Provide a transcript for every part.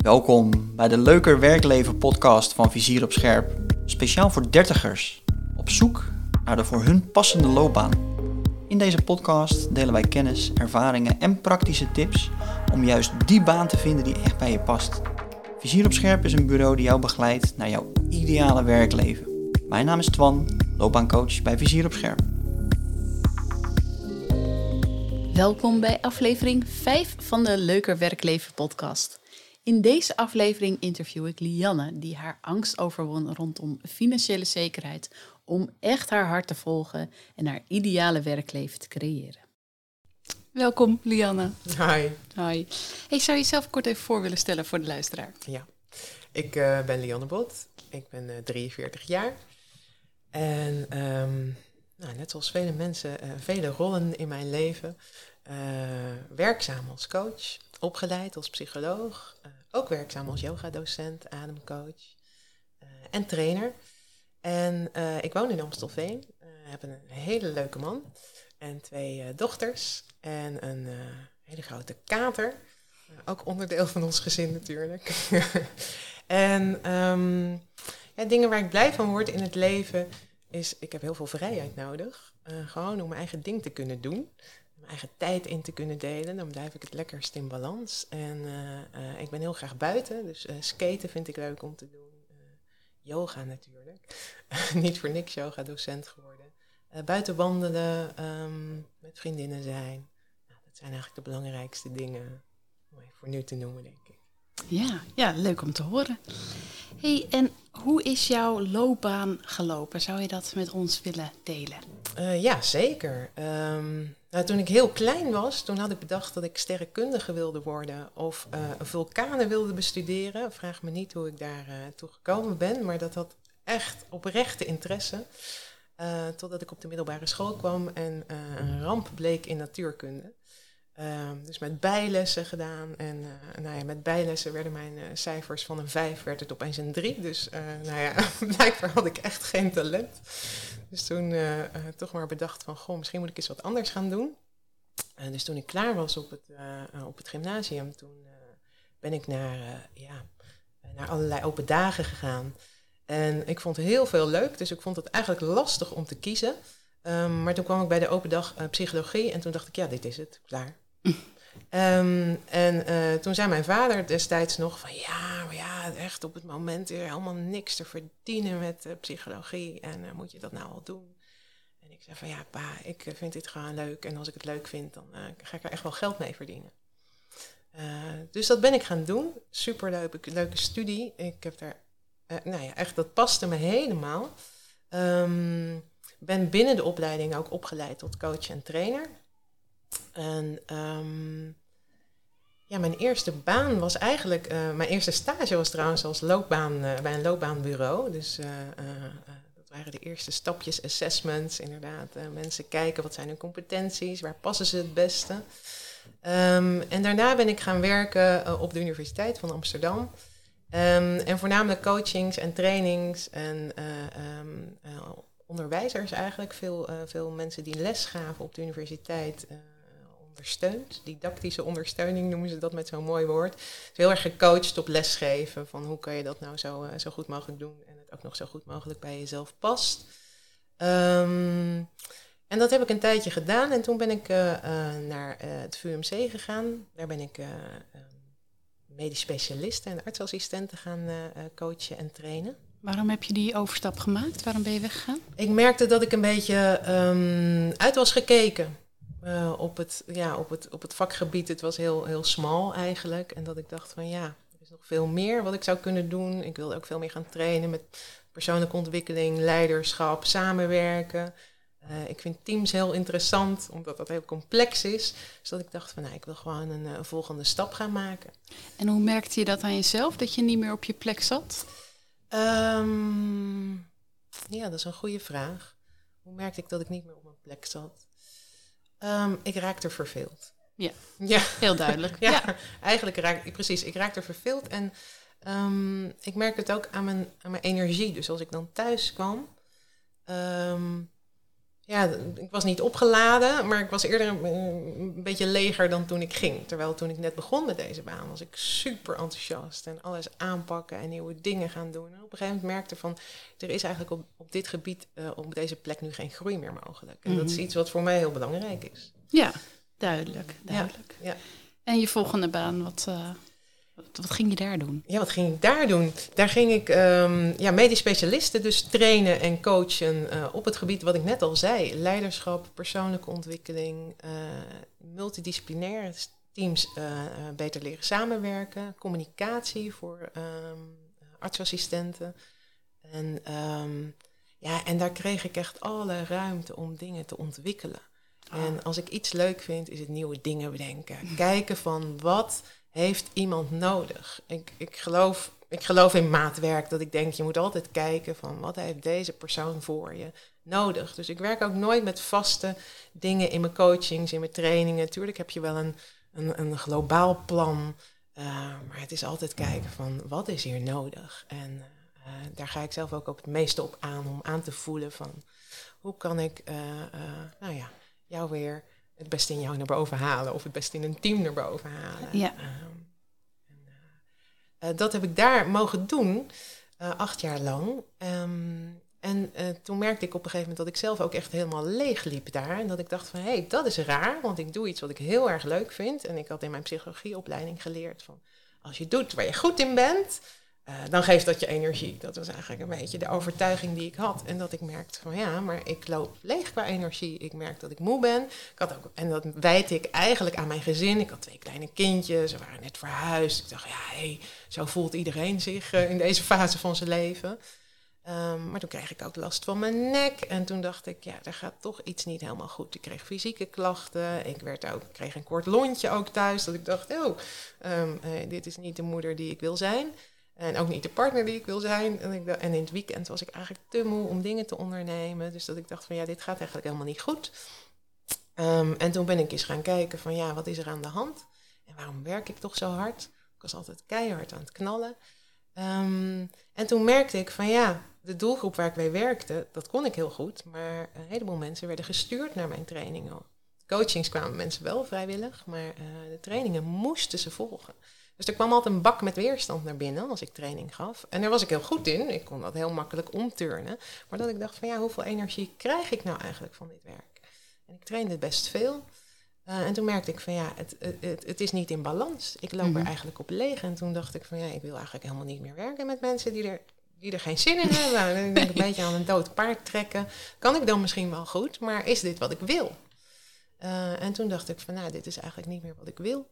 Welkom bij de Leuker Werkleven podcast van Vizier op Scherp. Speciaal voor dertigers. Op zoek naar de voor hun passende loopbaan. In deze podcast delen wij kennis, ervaringen en praktische tips om juist die baan te vinden die echt bij je past. Vizier op Scherp is een bureau die jou begeleidt naar jouw ideale werkleven. Mijn naam is Twan, loopbaancoach bij Vizier op Scherp. Welkom bij aflevering 5 van de Leuker Werkleven podcast. In deze aflevering interview ik Lianne, die haar angst overwon rondom financiële zekerheid om echt haar hart te volgen en haar ideale werkleven te creëren. Welkom Lianne. Hi. Hi. Hey, zou je jezelf kort even voor willen stellen voor de luisteraar? Ja, ik uh, ben Lianne Bot. Ik ben uh, 43 jaar. En um, nou, net zoals vele mensen, uh, vele rollen in mijn leven. Uh, werkzaam als coach, opgeleid als psycholoog, uh, ook werkzaam als yogadocent, ademcoach en trainer. En ik woon in Amstelveen, heb een hele leuke man en twee dochters en een hele grote kater. ook onderdeel van ons gezin natuurlijk. en um, ja, dingen waar ik blij van word in het leven is, ik heb heel veel vrijheid nodig. Gewoon om mijn eigen ding te kunnen doen. Eigen tijd in te kunnen delen. Dan blijf ik het lekkerst in balans. En uh, uh, ik ben heel graag buiten. Dus skaten vind ik leuk om te doen. yoga natuurlijk. Niet voor niks yoga docent geworden. buiten wandelen, um, met vriendinnen zijn. Nou, dat zijn eigenlijk de belangrijkste dingen. Om voor nu te noemen, denk ik. Ja, ja, leuk om te horen. hey, en hoe is jouw loopbaan gelopen? Zou je dat met ons willen delen? Ja, zeker. Um, nou, toen ik heel klein was, toen had ik bedacht dat ik sterrenkundige wilde worden of uh, vulkanen wilde bestuderen. Vraag me niet hoe ik daar uh, toe gekomen ben, maar dat had echt oprechte interesse. totdat ik op de middelbare school kwam en een ramp bleek in natuurkunde. Uh, dus met bijlessen gedaan. En uh, nou ja, met bijlessen werden mijn uh, cijfers van een 5 werd het opeens een 3. Dus nou ja, blijkbaar had ik echt geen talent. Dus toen toch maar bedacht van, goh, misschien moet ik eens wat anders gaan doen. dus toen ik klaar was op het, op het gymnasium, toen ben ik naar, ja, naar allerlei open dagen gegaan. En ik vond heel veel leuk, dus ik vond het eigenlijk lastig om te kiezen. Um, maar toen kwam ik bij de open dag psychologie en toen dacht ik, ja, dit is het, klaar. Um, en uh, toen zei mijn vader destijds nog van, ja, maar ja, echt op het moment er helemaal niks te verdienen met uh, psychologie en moet je dat nou al doen? En ik zei van, ja, pa, ik vind dit gewoon leuk en als ik het leuk vind, dan ga ik er echt wel geld mee verdienen. dus dat ben ik gaan doen. Super leuke, leuke studie. Ik heb daar, nou ja, echt, dat paste me helemaal. Um, ben binnen de opleiding ook opgeleid tot coach en trainer. En um, ja, mijn eerste baan was eigenlijk, uh, mijn eerste stage was trouwens als loopbaan uh, bij een loopbaanbureau. Dus uh, dat waren de eerste stapjes, assessments, inderdaad. mensen kijken wat zijn hun competenties, waar passen ze het beste. Um, en daarna ben ik gaan werken op de Universiteit van Amsterdam. Um, en voornamelijk coachings en trainings en onderwijzers eigenlijk, veel, veel mensen die les gaven op de universiteit, ondersteund. Didactische ondersteuning noemen ze dat met zo'n mooi woord. Dus heel erg gecoacht op lesgeven, van hoe kan je dat nou zo, uh, zo goed mogelijk doen en het ook nog zo goed mogelijk bij jezelf past. Um, en dat heb ik een tijdje gedaan en toen ben ik naar het VUMC gegaan. Daar ben ik medisch specialisten en artsassistenten gaan coachen en trainen. Waarom heb je die overstap gemaakt? Waarom ben je weggegaan? Ik merkte dat ik een beetje um, uit was gekeken uh, op, het, ja, op, het, op het vakgebied. Het was heel, heel smal eigenlijk. En dat ik dacht van ja, er is nog veel meer wat ik zou kunnen doen. Ik wilde ook veel meer gaan trainen met persoonlijke ontwikkeling, leiderschap, samenwerken. Uh, ik vind teams heel interessant, omdat dat heel complex is. Dus dat ik dacht van, nou, ik wil gewoon een, een volgende stap gaan maken. En hoe merkte je dat aan jezelf, dat je niet meer op je plek zat? Um, ja, dat is een goede vraag. Hoe merkte ik dat ik niet meer op mijn plek zat? Um, ik raakte verveeld. Ja, ja. heel duidelijk. ja, ja, eigenlijk raak ik precies. Ik raakte verveeld en um, ik merk het ook aan mijn, aan mijn energie. Dus als ik dan thuis kwam, ja, ik was niet opgeladen, maar ik was eerder een, een, beetje leger dan toen ik ging. Terwijl toen ik net begon met deze baan, was ik super enthousiast en alles aanpakken en nieuwe dingen gaan doen. En op een gegeven moment merkte van, er is eigenlijk op, op dit gebied, uh, op deze plek nu geen groei meer mogelijk. En dat is mhm. iets wat voor mij heel belangrijk is. Ja, duidelijk, duidelijk. Ja, En je volgende baan, wat, uh, wat ging je daar doen? Ja, wat ging ik daar doen? Daar ging ik um, ja, medisch specialisten dus trainen en coachen uh, op het gebied wat ik net al zei. Leiderschap, persoonlijke ontwikkeling, uh, multidisciplinair teams uh, beter leren samenwerken, communicatie voor um, artsassistenten. En, um, ja, en daar kreeg ik echt alle ruimte om dingen te ontwikkelen. Oh. En als ik iets leuk vind, is het nieuwe dingen bedenken. Kijken van wat heeft iemand nodig? Ik, ik, geloof, ik geloof in maatwerk, dat ik denk, je moet altijd kijken van wat heeft deze persoon voor je nodig. Dus ik werk ook nooit met vaste dingen in mijn coachings, in mijn trainingen. Tuurlijk heb je wel een, een, een globaal plan, uh, maar het is altijd kijken van wat is hier nodig? En uh, daar ga ik zelf ook op het meeste op aan, om aan te voelen van hoe kan ik, uh, nou ja, jou weer het beste in jou naar boven halen of het beste in een team naar boven halen. Ja. Ehm, en, uh, dat heb ik daar mogen doen, uh, acht jaar lang. Um, en uh, toen merkte ik op een gegeven moment dat ik zelf ook echt helemaal leeg liep daar. En dat ik dacht van, hé, hey, dat is raar, want ik doe iets wat ik heel erg leuk vind. En ik had in mijn psychologieopleiding geleerd van, als je doet waar je goed in bent, uh, dan geeft dat je energie. Dat was eigenlijk een beetje de overtuiging die ik had. En dat ik merkte van ja, maar ik loop leeg qua energie. Ik merk dat ik moe ben. Ik had ook, en dat wijd ik eigenlijk aan mijn gezin. Ik had twee kleine kindjes, ze waren net verhuisd. Ik dacht, ja, hey, zo voelt iedereen zich uh, in deze fase van zijn leven. Um, maar toen kreeg ik ook last van mijn nek. En toen dacht ik, ja, er gaat toch iets niet helemaal goed. Ik kreeg fysieke klachten. Ik werd ook, kreeg een kort lontje ook thuis. Dat ik dacht, oh, um, uh, dit is niet de moeder die ik wil zijn. En ook niet de partner die ik wil zijn. En, ik, en in het weekend was ik eigenlijk te moe om dingen te ondernemen. Dus dat ik dacht van ja, dit gaat eigenlijk helemaal niet goed. Um, en toen ben ik eens gaan kijken van ja, wat is er aan de hand? En waarom werk ik toch zo hard? Ik was altijd keihard aan het knallen. Um, en toen merkte ik van ja, de doelgroep waar ik mee werkte, dat kon ik heel goed. Maar een heleboel mensen werden gestuurd naar mijn trainingen. Coachings kwamen mensen wel vrijwillig, maar uh, de trainingen moesten ze volgen. Dus er kwam altijd een bak met weerstand naar binnen als ik training gaf. En daar was ik heel goed in. Ik kon dat heel makkelijk omturnen. Maar dat ik dacht van ja, hoeveel energie krijg ik nou eigenlijk van dit werk? En ik trainde best veel. Uh, en toen merkte ik van ja, het, het, het, is niet in balans. Ik loop er mhm. eigenlijk op leeg. En toen dacht ik van ja, ik wil eigenlijk helemaal niet meer werken met mensen die er, die er geen zin in hebben. En ik denk een beetje aan een dood paard trekken. Kan ik dan misschien wel goed, maar is dit wat ik wil? Uh, en toen dacht ik van nou, dit is eigenlijk niet meer wat ik wil.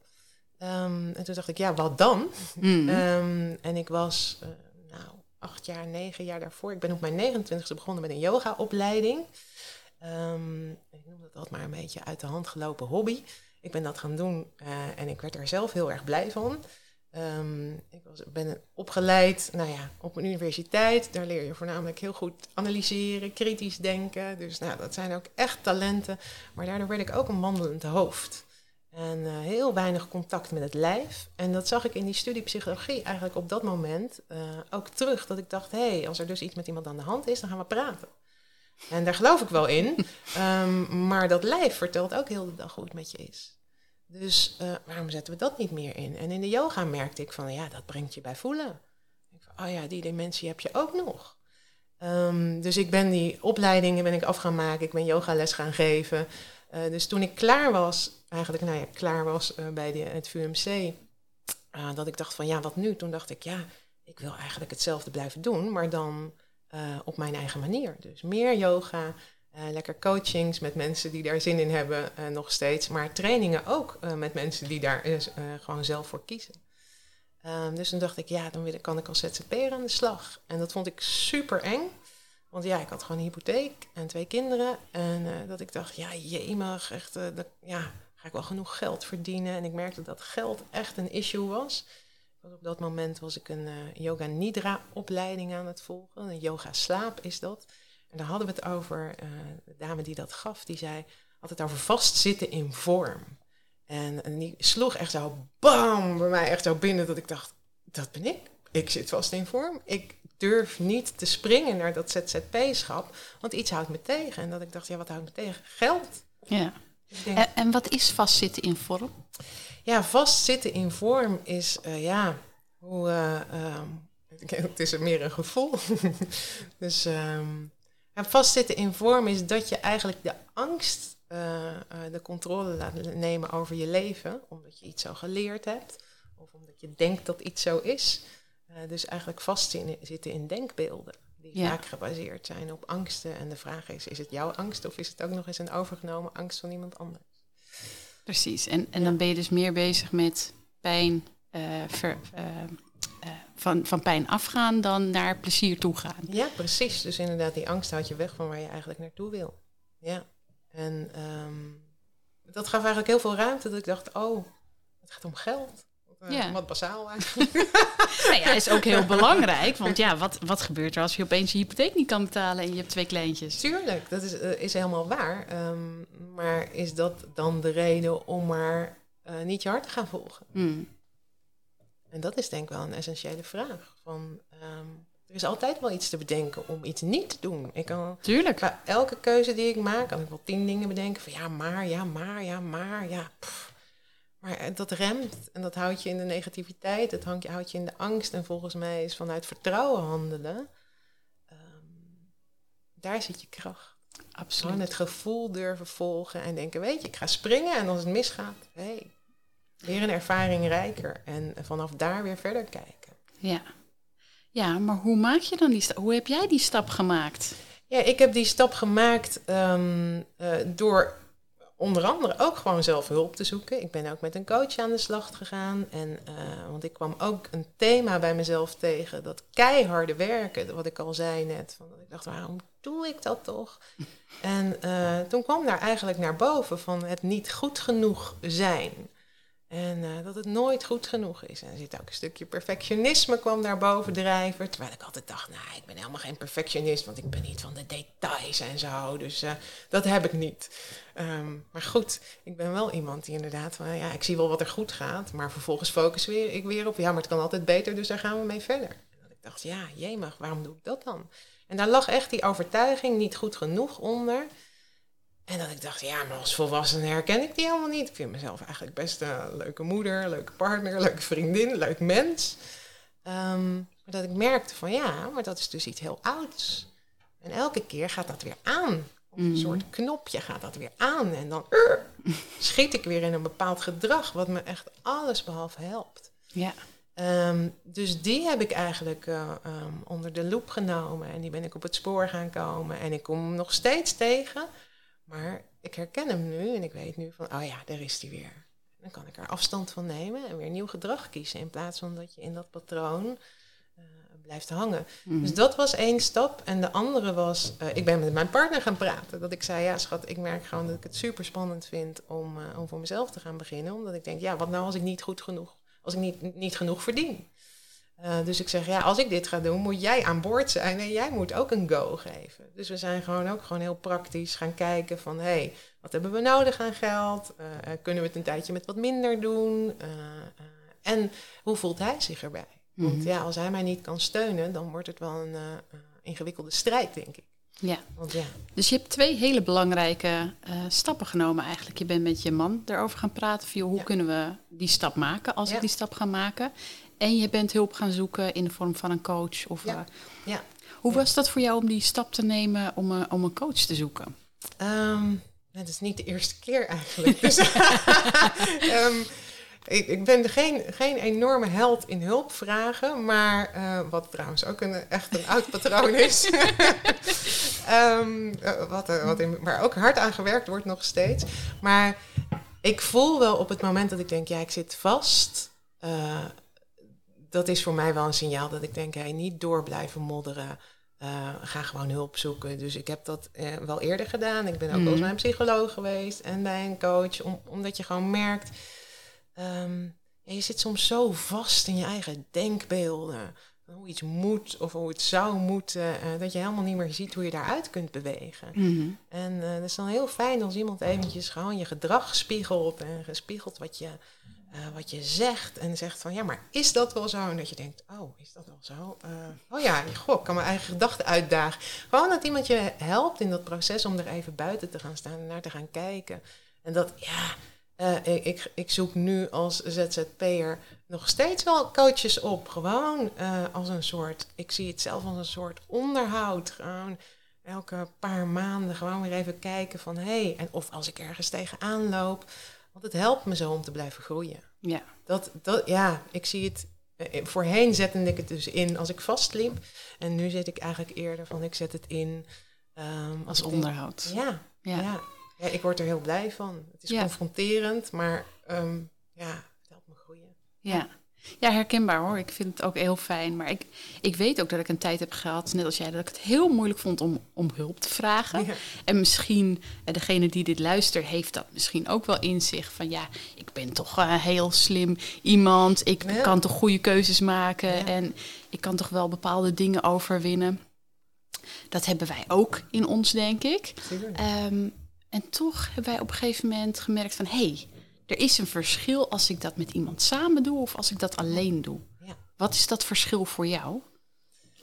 Um, en toen dacht ik, ja, wat dan? Mm. Um, en ik was, uh, nou, acht jaar, negen jaar daarvoor. Ik ben op mijn 29e begonnen met een yogaopleiding. Um, ik noem dat altijd maar een beetje uit de hand gelopen hobby. Ik ben dat gaan doen uh, en ik werd er zelf heel erg blij van. ik was, ben opgeleid nou ja, op een universiteit. Daar leer je voornamelijk heel goed analyseren, kritisch denken. Dus nou, dat zijn ook echt talenten. Maar daardoor werd ik ook een wandelend hoofd. En uh, heel weinig contact met het lijf. En dat zag ik in die studie psychologie eigenlijk op dat moment uh, ook terug. Dat ik dacht, hé, hey, als er dus iets met iemand aan de hand is, dan gaan we praten. En daar geloof ik wel in. um, maar dat lijf vertelt ook heel de dag hoe het met je is. Dus uh, waarom zetten we dat niet meer in? En in de yoga merkte ik van, ja, dat brengt je bij voelen. Ik van, oh ja, die dimensie heb je ook nog. Um, dus ik ben die opleidingen ben ik af gaan maken. Ik ben yogales gaan geven. Uh, dus toen ik klaar was eigenlijk nou ja, klaar was uh, bij de, het VUMC, uh, eh, dat ik dacht van ja, wat nu? Toen dacht ik ja, ik wil eigenlijk hetzelfde blijven doen, maar dan op mijn eigen manier. Dus meer yoga, lekker coachings met mensen die daar zin in hebben nog steeds, maar trainingen ook met mensen die daar gewoon zelf voor kiezen. Um, dus toen dacht ik ja, dan kan ik als ZZP'er aan de slag. En dat vond ik super eng. Want ja, ik had gewoon een hypotheek en twee kinderen. En uh, dat ik dacht, ja, jemig, echt, uh, dat, ja, ga ik wel genoeg geld verdienen? En ik merkte dat geld echt een issue was. op dat moment was ik een uh, yoga nidra opleiding aan het volgen. Een yoga slaap is dat. En daar hadden we het over, de dame die dat gaf, die zei, had het over vastzitten in vorm. En, en die sloeg echt zo bam bij mij echt zo binnen dat ik dacht, dat ben ik. Ik zit vast in vorm. Ik durf niet te springen naar dat ZZP-schap, want iets houdt me tegen. En dat ik dacht, ja, wat houdt me tegen? Geld. Ja. Ik denk, En, en wat is vastzitten in vorm? ja, vastzitten in vorm is, eh, ja, hoe, eh, ehm, het is meer een gevoel. dus ehm, ja, vastzitten in vorm is dat je eigenlijk de angst eh, de controle laat nemen over je leven, omdat je iets zo geleerd hebt, of omdat je denkt dat iets zo is. Eh, dus eigenlijk vastzitten in denkbeelden, die Ja. vaak gebaseerd zijn op angsten. En de vraag is, is het jouw angst of is het ook nog eens een overgenomen angst van iemand anders? Precies. En, en Ja. dan ben je dus meer bezig met pijn, ver- eh, eh, van, van pijn afgaan dan naar plezier toe gaan. Ja, precies. Dus inderdaad, die angst houdt je weg van waar je eigenlijk naartoe wil. Ja. En ehm, dat gaf eigenlijk heel veel ruimte dat ik dacht, oh, het gaat om geld. Eh, Ja. Wat basaal eigenlijk. Nou ja, is ook heel belangrijk. Want ja, wat, wat gebeurt er als je opeens je hypotheek niet kan betalen en je hebt twee kleintjes? Tuurlijk, dat is, eh, is helemaal waar. Ehm, maar is dat dan de reden om maar eh, niet je hart te gaan volgen? Hmm. En dat is denk ik wel een essentiële vraag. Van, ehm, er is altijd wel iets te bedenken om iets niet te doen. Ik kan Tuurlijk. Bij elke keuze die ik maak, kan ik wel tien dingen bedenken van ja, maar, ja, maar, ja, maar, ja. pff. Maar eh, dat remt en dat houdt je in de negativiteit, dat houdt je, houdt je in de angst. En volgens mij is vanuit vertrouwen handelen, ehm, daar zit je kracht. Gewoon Absoluut. het gevoel durven volgen en denken, weet je, ik ga springen en als het misgaat, hé, hey, weer een ervaring rijker. En vanaf daar weer verder kijken. Ja. ja, maar hoe maak je dan die stap? Hoe heb jij die stap gemaakt? Ja, ik heb die stap gemaakt ehm, eh, door onder andere ook gewoon zelf hulp te zoeken. Ik ben ook met een coach aan de slag gegaan. En, eh, want ik kwam ook een thema bij mezelf tegen. Dat keiharde werken, wat ik al zei net. Van, ik dacht, waarom doe ik dat toch? En eh, toen kwam daar eigenlijk naar boven van het niet goed genoeg zijn. En eh, dat het nooit goed genoeg is. En er zit ook een stukje perfectionisme kwam daar boven drijven. Terwijl ik altijd dacht, nou, ik ben helemaal geen perfectionist, want ik ben niet van de details en zo. Dus eh, dat heb ik niet. Ehm, maar goed, ik ben wel iemand die inderdaad ja, ik zie wel wat er goed gaat. Maar vervolgens focus weer, ik weer op, ja, maar het kan altijd beter, dus daar gaan we mee verder. En dat ik dacht, ja, jemig, waarom doe ik dat dan? En daar lag echt die overtuiging niet goed genoeg onder. En dat ik dacht, ja, maar als volwassene herken ik die helemaal niet. Ik vind mezelf eigenlijk best een leuke moeder, leuke partner, leuke vriendin, leuk mens. Ehm, maar dat ik merkte van ja, maar dat is dus iets heel ouds. En elke keer gaat dat weer aan. Op een Mhm. soort knopje gaat dat weer aan. En dan uh, schiet ik weer in een bepaald gedrag, wat me echt alles behalve helpt. Ja. Ehm, dus die heb ik eigenlijk eh, ehm, onder de loep genomen. En die ben ik op het spoor gaan komen. En ik kom nog steeds tegen. Maar ik herken hem nu en ik weet nu van, oh ja, daar is hij weer. Dan kan ik er afstand van nemen en weer nieuw gedrag kiezen. In plaats van dat je in dat patroon eh, blijft hangen. Mhm. Dus dat was één stap. En de andere was, eh, ik ben met mijn partner gaan praten. Dat ik zei, ja schat, ik merk gewoon dat ik het super spannend vind om, eh, om voor mezelf te gaan beginnen. Omdat ik denk, ja, wat nou als ik niet goed genoeg, als ik niet, niet genoeg verdien? Eh, dus ik zeg, ja, als ik dit ga doen, moet jij aan boord zijn en jij moet ook een go geven. Dus we zijn gewoon ook gewoon heel praktisch gaan kijken van, hé, hey, wat hebben we nodig aan geld? Eh, eh, kunnen we het een tijdje met wat minder doen? En hoe voelt hij zich erbij? Want Mhm. ja, als hij mij niet kan steunen, dan wordt het wel een ingewikkelde strijd, denk ik. ja. Want ja, Dus je hebt twee hele belangrijke stappen genomen eigenlijk. Je bent met je man erover gaan praten van joh, hoe Ja. kunnen we die stap maken als Ja. ik die stap ga maken. En je bent hulp gaan zoeken in de vorm van een coach. Of, Ja. eh, Ja. Hoe was dat voor jou om die stap te nemen om, een- om een coach te zoeken? Ehm, het is niet de eerste keer eigenlijk. Dus, ehm, ik, ik ben geen, geen enorme held in hulpvragen, maar eh, wat trouwens ook een, echt een oud patroon is. Eh, wat, wat in, waar ook hard aan gewerkt wordt nog steeds. Maar ik voel wel op het moment dat ik denk, ja, ik zit vast. eh, dat is voor mij wel een signaal dat ik denk, hey, niet door blijven modderen. Eh, ga gewoon hulp zoeken. Dus ik heb dat eh, wel eerder gedaan. Ik ben ook wel eens Mhm. bij een psycholoog geweest en bij een coach. Om, omdat je gewoon merkt, ehm, ja, je zit soms zo vast in je eigen denkbeelden. Hoe iets moet of hoe het zou moeten. eh, dat je helemaal niet meer ziet hoe je daaruit kunt bewegen. Mhm. En het is dan heel fijn als iemand eventjes gewoon je gedrag spiegelt en gespiegeld wat je, eh, wat je zegt en zegt van ja, maar is dat wel zo? En dat je denkt, oh, is dat wel zo? Uh, oh ja, goh, ik kan mijn eigen gedachten uitdagen. Gewoon dat iemand je helpt in dat proces om er even buiten te gaan staan en naar te gaan kijken. En dat, ja, uh, ik, ik zoek nu als ZZP'er nog steeds wel coaches op. Gewoon als een soort, ik zie het zelf als een soort onderhoud. Gewoon elke paar maanden gewoon weer even kijken van hé, hey, en of als ik ergens tegenaan loop want het helpt me zo om te blijven groeien. Ja. Dat, dat, ja, ik zie het. Eh, voorheen zette ik het dus in als ik vastliep. En nu zit ik eigenlijk eerder van ik zet het in. Um, als onderhoud. ja, ja, ja. Ja. ik word er heel blij van. Het is confronterend, maar um, ja, het helpt me groeien. Ja. Ja, herkenbaar hoor. Ik vind het ook heel fijn. Maar ik, ik weet ook dat ik een tijd heb gehad, net als jij, dat ik het heel moeilijk vond om, om hulp te vragen. En misschien, eh, degene die dit luistert, heeft dat misschien ook wel in zich. Van ja, ik ben toch uh, heel slim iemand. Ik kan toch goede keuzes maken. En ik kan toch wel bepaalde dingen overwinnen. Dat hebben wij ook in ons, denk ik. Um, en toch hebben wij op een gegeven moment gemerkt van... hé, hey, er is een verschil als ik dat met iemand samen doe of als ik dat alleen doe. Ja. Wat is dat verschil voor jou?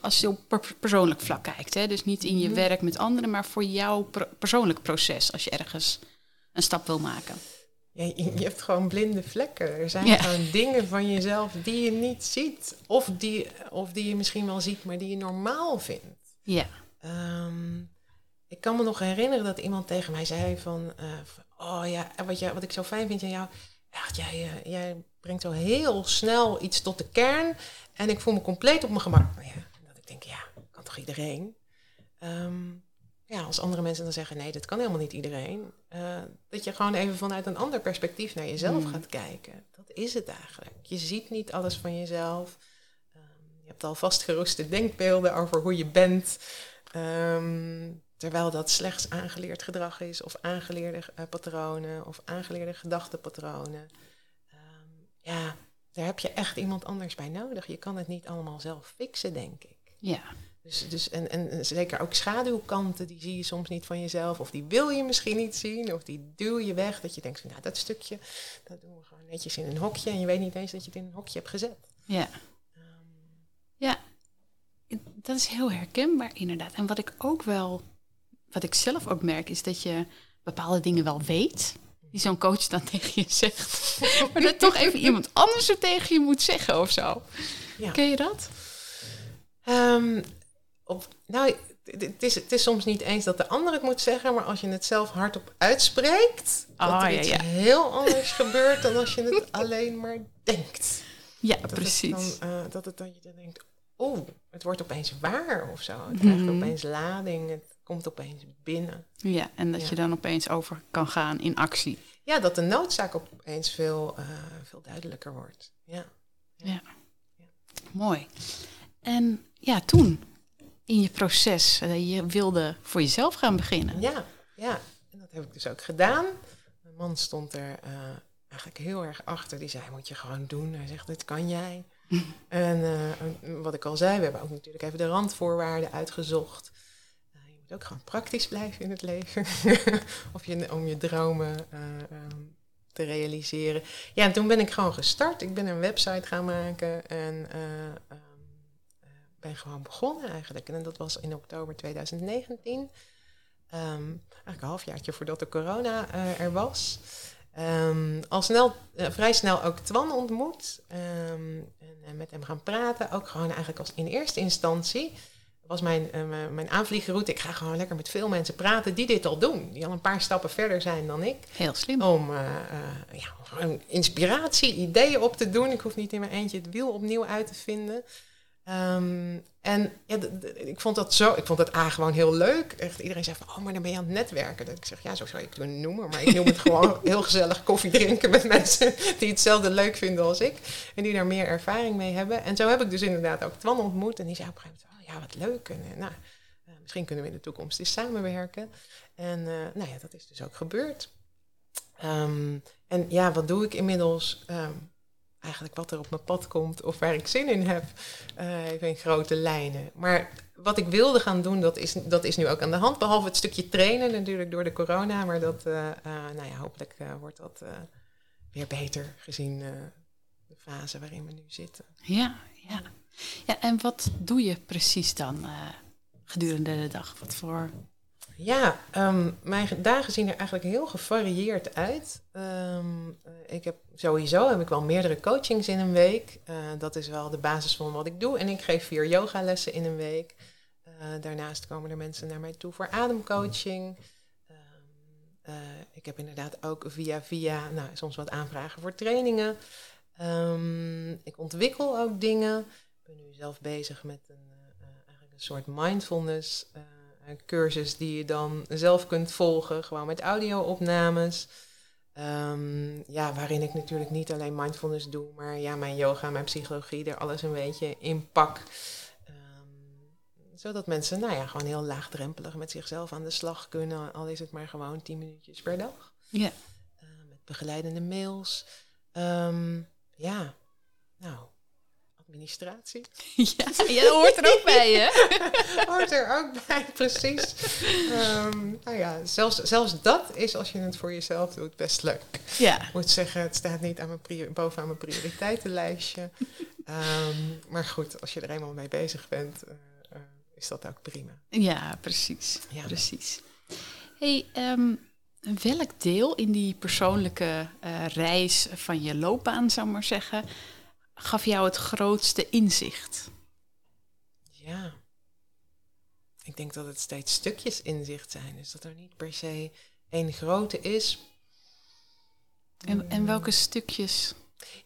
Als je op persoonlijk vlak kijkt, hè? dus niet in je mhm. werk met anderen, maar voor jouw persoonlijk proces als je ergens een stap wil maken. Ja, je, hebt gewoon blinde vlekken. Er zijn gewoon dingen van jezelf die je niet ziet. Of die, of die je misschien wel ziet, maar die je normaal vindt. Ja. Ehm, ik kan me nog herinneren dat iemand tegen mij zei van... Uh, oh ja, wat, jij, wat ik zo fijn vind aan jou, echt, jij, uh, jij brengt zo heel snel iets tot de kern en ik voel me compleet op mijn gemak. Ja, dat ik denk, ja, kan toch iedereen? Um, ja, als andere mensen dan zeggen, nee, dat kan helemaal niet iedereen. Uh, dat je gewoon even vanuit een ander perspectief naar jezelf hmm. gaat kijken. Dat is het eigenlijk. Je ziet niet alles van jezelf. Um, je hebt al vastgeroeste denkbeelden over hoe je bent. Um, Terwijl dat slechts aangeleerd gedrag is, of aangeleerde uh, patronen, of aangeleerde gedachtenpatronen. Um, ja, daar heb je echt iemand anders bij nodig. Je kan het niet allemaal zelf fixen, denk ik. Ja. Dus, dus en, en zeker ook schaduwkanten, die zie je soms niet van jezelf. Of die wil je misschien niet zien, of die duw je weg. Dat je denkt van, nou, dat stukje, dat doen we gewoon netjes in een hokje. En je weet niet eens dat je het in een hokje hebt gezet. Ja. Um, ja, dat is heel herkenbaar inderdaad. En wat ik ook wel wat ik zelf ook merk, is dat je bepaalde dingen wel weet. Die zo'n coach dan tegen je zegt. maar dat toch even iemand anders er tegen je moet zeggen of zo. Ja. Ken je dat? Um, op, nou, het is, het is soms niet eens dat de ander het moet zeggen, maar als je het zelf hardop uitspreekt, oh, dat er ja, iets ja. heel anders gebeurt dan als je het alleen maar denkt. Ja, precies. Het dan, uh, dat het dan je dan denkt, oh, het wordt opeens waar of zo. Het krijgt mhm. opeens lading. Het, komt opeens binnen. Ja, en dat je dan opeens over kan gaan in actie. Ja, dat de noodzaak opeens veel, uh, veel duidelijker wordt. Ja. Ja. ja. Mooi. En ja, toen in je proces, uh, je wilde voor jezelf gaan beginnen. Ja, ja. En dat heb ik dus ook gedaan. Mijn man stond er uh, eigenlijk heel erg achter. Die zei, moet je gewoon doen. Hij zegt, dit kan jij. en wat ik al zei, we hebben ook natuurlijk even de randvoorwaarden uitgezocht moet ook gewoon praktisch blijven in het leven. of je, om je dromen uh, um, te realiseren. Ja, en toen ben ik gewoon gestart. Ik ben een website gaan maken en uh, um, ben gewoon begonnen eigenlijk. En dat was in oktober 2019. Um, eigenlijk een halfjaartje voordat de corona er was. Al snel, vrij snel ook Twan ontmoet. En, en, met hem gaan praten. Ook gewoon eigenlijk als in eerste instantie was mijn, uh, mijn aanvliegroute. Ik ga gewoon lekker met veel mensen praten die dit al doen. Die al een paar stappen verder zijn dan ik. Heel slim. Om uh, uh, ja, inspiratie, ideeën op te doen. Ik hoef niet in mijn eentje het wiel opnieuw uit te vinden. Um, en ja, ik vond dat zo, ik vond het A gewoon heel leuk. Echt, iedereen zei van, oh, maar dan ben je aan het netwerken. Dat ik zeg, ja, zo zou je het kunnen noemen. Maar ik noem het gewoon heel gezellig koffie drinken met mensen die hetzelfde leuk vinden als ik. En die daar meer ervaring mee hebben. En zo heb ik dus inderdaad ook Twan ontmoet. En die zei op een gegeven moment, ja, wat leuk. En uh, nou, uh, misschien kunnen we in de toekomst eens samenwerken. En uh, nou ja, dat is dus ook gebeurd. Um, en ja, wat doe ik inmiddels? Um, eigenlijk wat er op mijn pad komt of waar ik zin in heb. even in grote lijnen. Maar wat ik wilde gaan doen, dat is, dat is nu ook aan de hand. Behalve het stukje trainen natuurlijk door de corona. Maar dat, nou ja, hopelijk wordt dat weer beter gezien de fase waarin we nu zitten. Ja, ja. Ja en wat doe je precies dan uh, gedurende de dag? Wat voor ja, um, mijn dagen zien er eigenlijk heel gevarieerd uit. Um, ik heb sowieso heb ik wel meerdere coachings in een week. Uh, dat is wel de basis van wat ik doe. En ik geef vier yogalessen in een week. Daarnaast komen er mensen naar mij toe voor ademcoaching. Um, ik heb inderdaad ook via via nou, soms wat aanvragen voor trainingen. ik ontwikkel ook dingen. Ik ben nu zelf bezig met een, eigenlijk een soort mindfulness een cursus die je dan zelf kunt volgen, gewoon met audio-opnames. Um, ja, waarin ik natuurlijk niet alleen mindfulness doe, maar ja, mijn yoga, mijn psychologie, er alles een beetje in pak. Um, zodat mensen, nou ja, gewoon heel laagdrempelig met zichzelf aan de slag kunnen, al is het maar gewoon tien minuutjes per dag. Ja. Uh, met begeleidende mails. Um, ja, nou, administratie. Ja, ja, dat hoort er ook bij, hè? hoort er ook bij, precies. Um, nou ja, zelfs, zelfs dat is als je het voor jezelf doet best leuk. Ja. Ik moet zeggen, het staat niet aan mijn bovenaan mijn prioriteitenlijstje. Um, maar goed, als je er eenmaal mee bezig bent, uh, uh, is dat ook prima. Ja, precies. Ja. Precies. Hey, um, welk deel in die persoonlijke uh, reis van je loopbaan, zou ik maar zeggen, gaf jou het grootste inzicht? Ja, ik denk dat het steeds stukjes inzicht zijn. Dus dat er niet per se één grote is. En, en welke stukjes?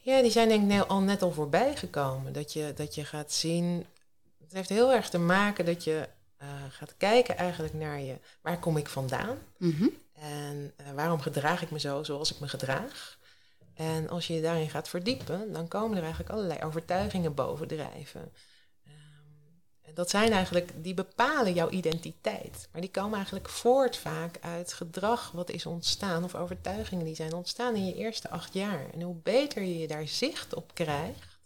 Ja, die zijn denk ik al net al voorbij gekomen. Dat je, dat je gaat zien. Het heeft heel erg te maken dat je uh, gaat kijken eigenlijk naar je. Waar kom ik vandaan? Mm -hmm. En uh, waarom gedraag ik me zo zoals ik me gedraag? En als je je daarin gaat verdiepen, dan komen er eigenlijk allerlei overtuigingen bovendrijven. Um, en dat zijn eigenlijk, die bepalen jouw identiteit. Maar die komen eigenlijk voort vaak uit gedrag wat is ontstaan of overtuigingen die zijn ontstaan in je eerste acht jaar. En hoe beter je daar zicht op krijgt,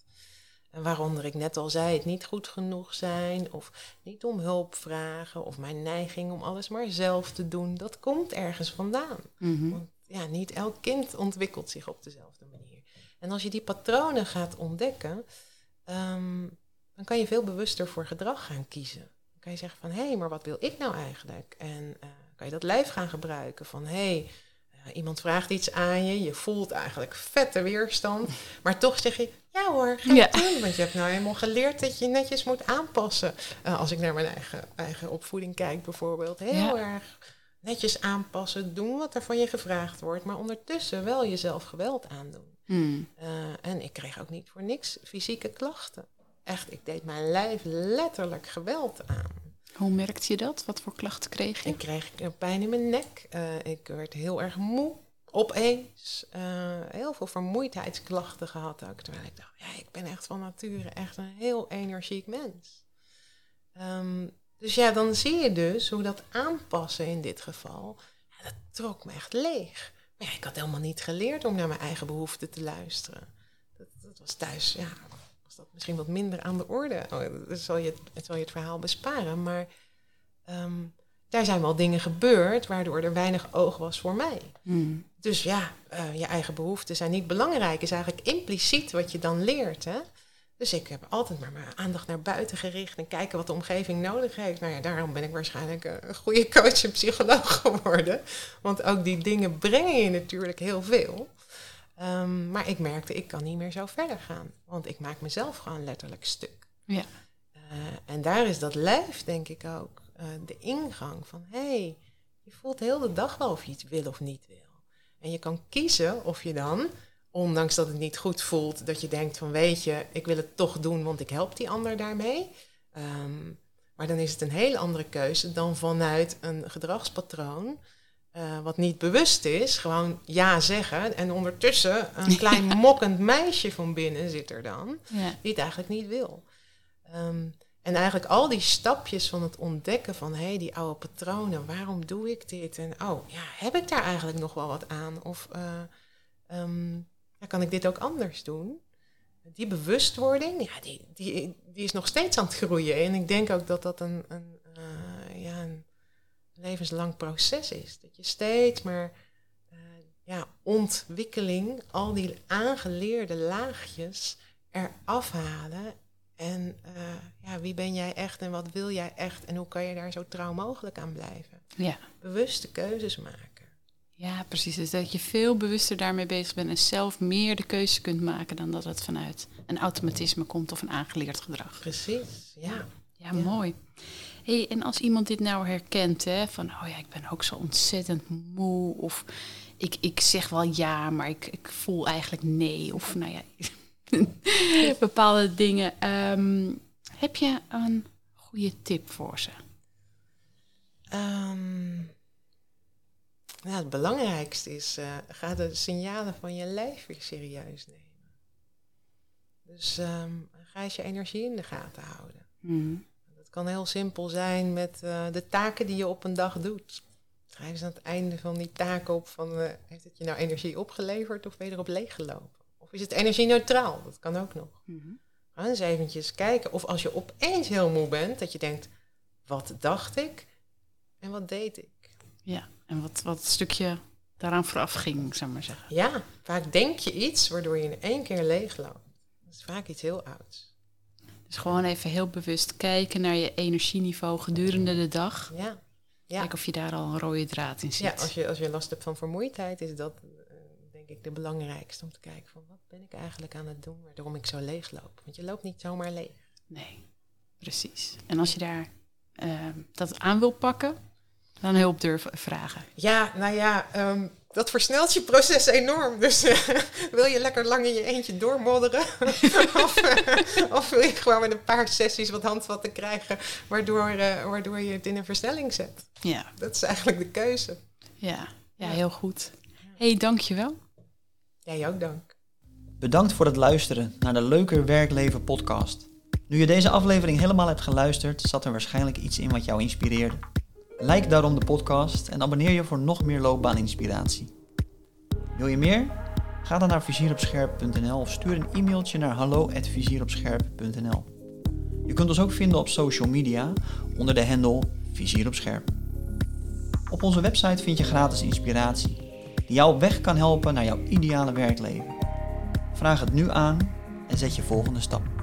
en waaronder ik net al zei, het niet goed genoeg zijn of niet om hulp vragen of mijn neiging om alles maar zelf te doen, dat komt ergens vandaan. Mm -hmm. Want ja, niet elk kind ontwikkelt zich op dezelfde manier. En als je die patronen gaat ontdekken, um, dan kan je veel bewuster voor gedrag gaan kiezen. Dan kan je zeggen van, hé, hey, maar wat wil ik nou eigenlijk? En uh, kan je dat lijf gaan gebruiken van, hé, hey, uh, iemand vraagt iets aan je, je voelt eigenlijk vette weerstand, maar toch zeg je, ja hoor, ga Ja. doen. Want je hebt nou helemaal geleerd dat je netjes moet aanpassen. Uh, als ik naar mijn eigen, eigen opvoeding kijk bijvoorbeeld, heel Ja. erg netjes aanpassen, doen wat er van je gevraagd wordt, maar ondertussen wel jezelf geweld aandoen. Hmm. Uh, en ik kreeg ook niet voor niks fysieke klachten. Echt, ik deed mijn lijf letterlijk geweld aan. Hoe merkte je dat? Wat voor klachten kreeg je? Ik kreeg pijn in mijn nek. Uh, ik werd heel erg moe. Opeens. Uh, heel veel vermoeidheidsklachten gehad ook. Terwijl ik dacht, ja, ik ben echt van nature echt een heel energiek mens. Um, dus ja, dan zie je dus hoe dat aanpassen in dit geval, ja, dat trok me echt leeg. Maar ja, ik had helemaal niet geleerd om naar mijn eigen behoeften te luisteren. Dat, dat was thuis, ja, was dat misschien wat minder aan de orde. Oh, dat zal je het, zal je het verhaal besparen. Maar um, daar zijn wel dingen gebeurd waardoor er weinig oog was voor mij. Hmm. Dus ja, uh, je eigen behoeften zijn niet belangrijk. Is eigenlijk impliciet wat je dan leert, hè. Dus ik heb altijd maar mijn aandacht naar buiten gericht en kijken wat de omgeving nodig heeft. Nou ja, daarom ben ik waarschijnlijk een goede coach en psycholoog geworden. Want ook die dingen brengen je natuurlijk heel veel. Um, maar ik merkte, ik kan niet meer zo verder gaan. Want ik maak mezelf gewoon letterlijk stuk. Ja. Uh, en daar is dat lijf, denk ik ook, uh, de ingang van... hé, hey, je voelt heel de dag wel of je iets wil of niet wil. En je kan kiezen of je dan ondanks dat het niet goed voelt, dat je denkt van weet je, ik wil het toch doen, want ik help die ander daarmee. Um, maar dan is het een hele andere keuze dan vanuit een gedragspatroon, uh, wat niet bewust is, gewoon ja zeggen. En ondertussen een klein mokkend meisje van binnen zit er dan, Ja. die het eigenlijk niet wil. Um, en eigenlijk al die stapjes van het ontdekken van hé, hey, die oude patronen, waarom doe ik dit? En oh, ja, heb ik daar eigenlijk nog wel wat aan? Of uh, um, ja, kan ik dit ook anders doen? Die bewustwording, ja, die, die, die is nog steeds aan het groeien. En ik denk ook dat dat een, een, uh, ja, een levenslang proces is. Dat je steeds maar uh, ja, ontwikkeling, al die aangeleerde laagjes eraf halen. En eh, ja, wie ben jij echt en wat wil jij echt en hoe kan je daar zo trouw mogelijk aan blijven? Ja. Bewuste keuzes maken. Ja, precies. Dus dat je veel bewuster daarmee bezig bent en zelf meer de keuze kunt maken dan dat het vanuit een automatisme komt of een aangeleerd gedrag. Precies, ja. Ja, mooi. Hey, en als iemand dit nou herkent, hè, van oh ja, ik ben ook zo ontzettend moe, of ik, ik zeg wel ja, maar ik, ik voel eigenlijk nee, of nou ja, bepaalde dingen. Ehm, heb je een goede tip voor ze? Ehm, nou, het belangrijkste is, uh, ga de signalen van je lijf weer serieus nemen. Dus um, ga eens je energie in de gaten houden. Mm. Dat kan heel simpel zijn met uh, de taken die je op een dag doet. Schrijf eens aan het einde van die taak op van, uh, heeft het je nou energie opgeleverd of ben je erop leeggelopen? Of is het energie neutraal? Dat kan ook nog. Mm -hmm. Ga eens eventjes kijken. Of als je opeens heel moe bent, dat je denkt, wat dacht ik en wat deed ik? Ja, en wat, wat stukje daaraan vooraf ging, zou maar zeggen. Ja, vaak denk je iets waardoor je in één keer leegloopt. Dat is vaak iets heel ouds. Dus gewoon even heel bewust kijken naar je energieniveau gedurende de dag. Ja. ja. Kijk of je daar al een rode draad in ziet. Ja, als je, als je last hebt van vermoeidheid, is dat uh, denk ik de belangrijkste om te kijken van wat ben ik eigenlijk aan het doen waarom ik zo leeg loop. Want je loopt niet zomaar leeg. Nee, precies. En als je daar uh, dat aan wil pakken, dan hulp durven vragen. Ja, nou ja, um, dat versnelt je proces enorm. Dus uh, wil je lekker lang in je eentje doormodderen? of, uh, of, wil je gewoon met een paar sessies wat handvatten krijgen, waardoor, uh, waardoor je het in een versnelling zet? Ja. Dat is eigenlijk de keuze. Ja, ja heel goed. Hé, hey, dankjewel. Jij ook dank. Bedankt voor het luisteren naar de Leuker Werkleven podcast. Nu je deze aflevering helemaal hebt geluisterd, zat er waarschijnlijk iets in wat jou inspireerde. Like daarom de podcast en abonneer je voor nog meer loopbaaninspiratie. Wil je meer? Ga dan naar vizieropscherp.nl of stuur een e-mailtje naar hallo@vizieropscherp.nl. Je kunt ons ook vinden op social media onder de handle Vizier op. Op onze website vind je gratis inspiratie die jou op weg kan helpen naar jouw ideale werkleven. Vraag het nu aan en zet je volgende stap.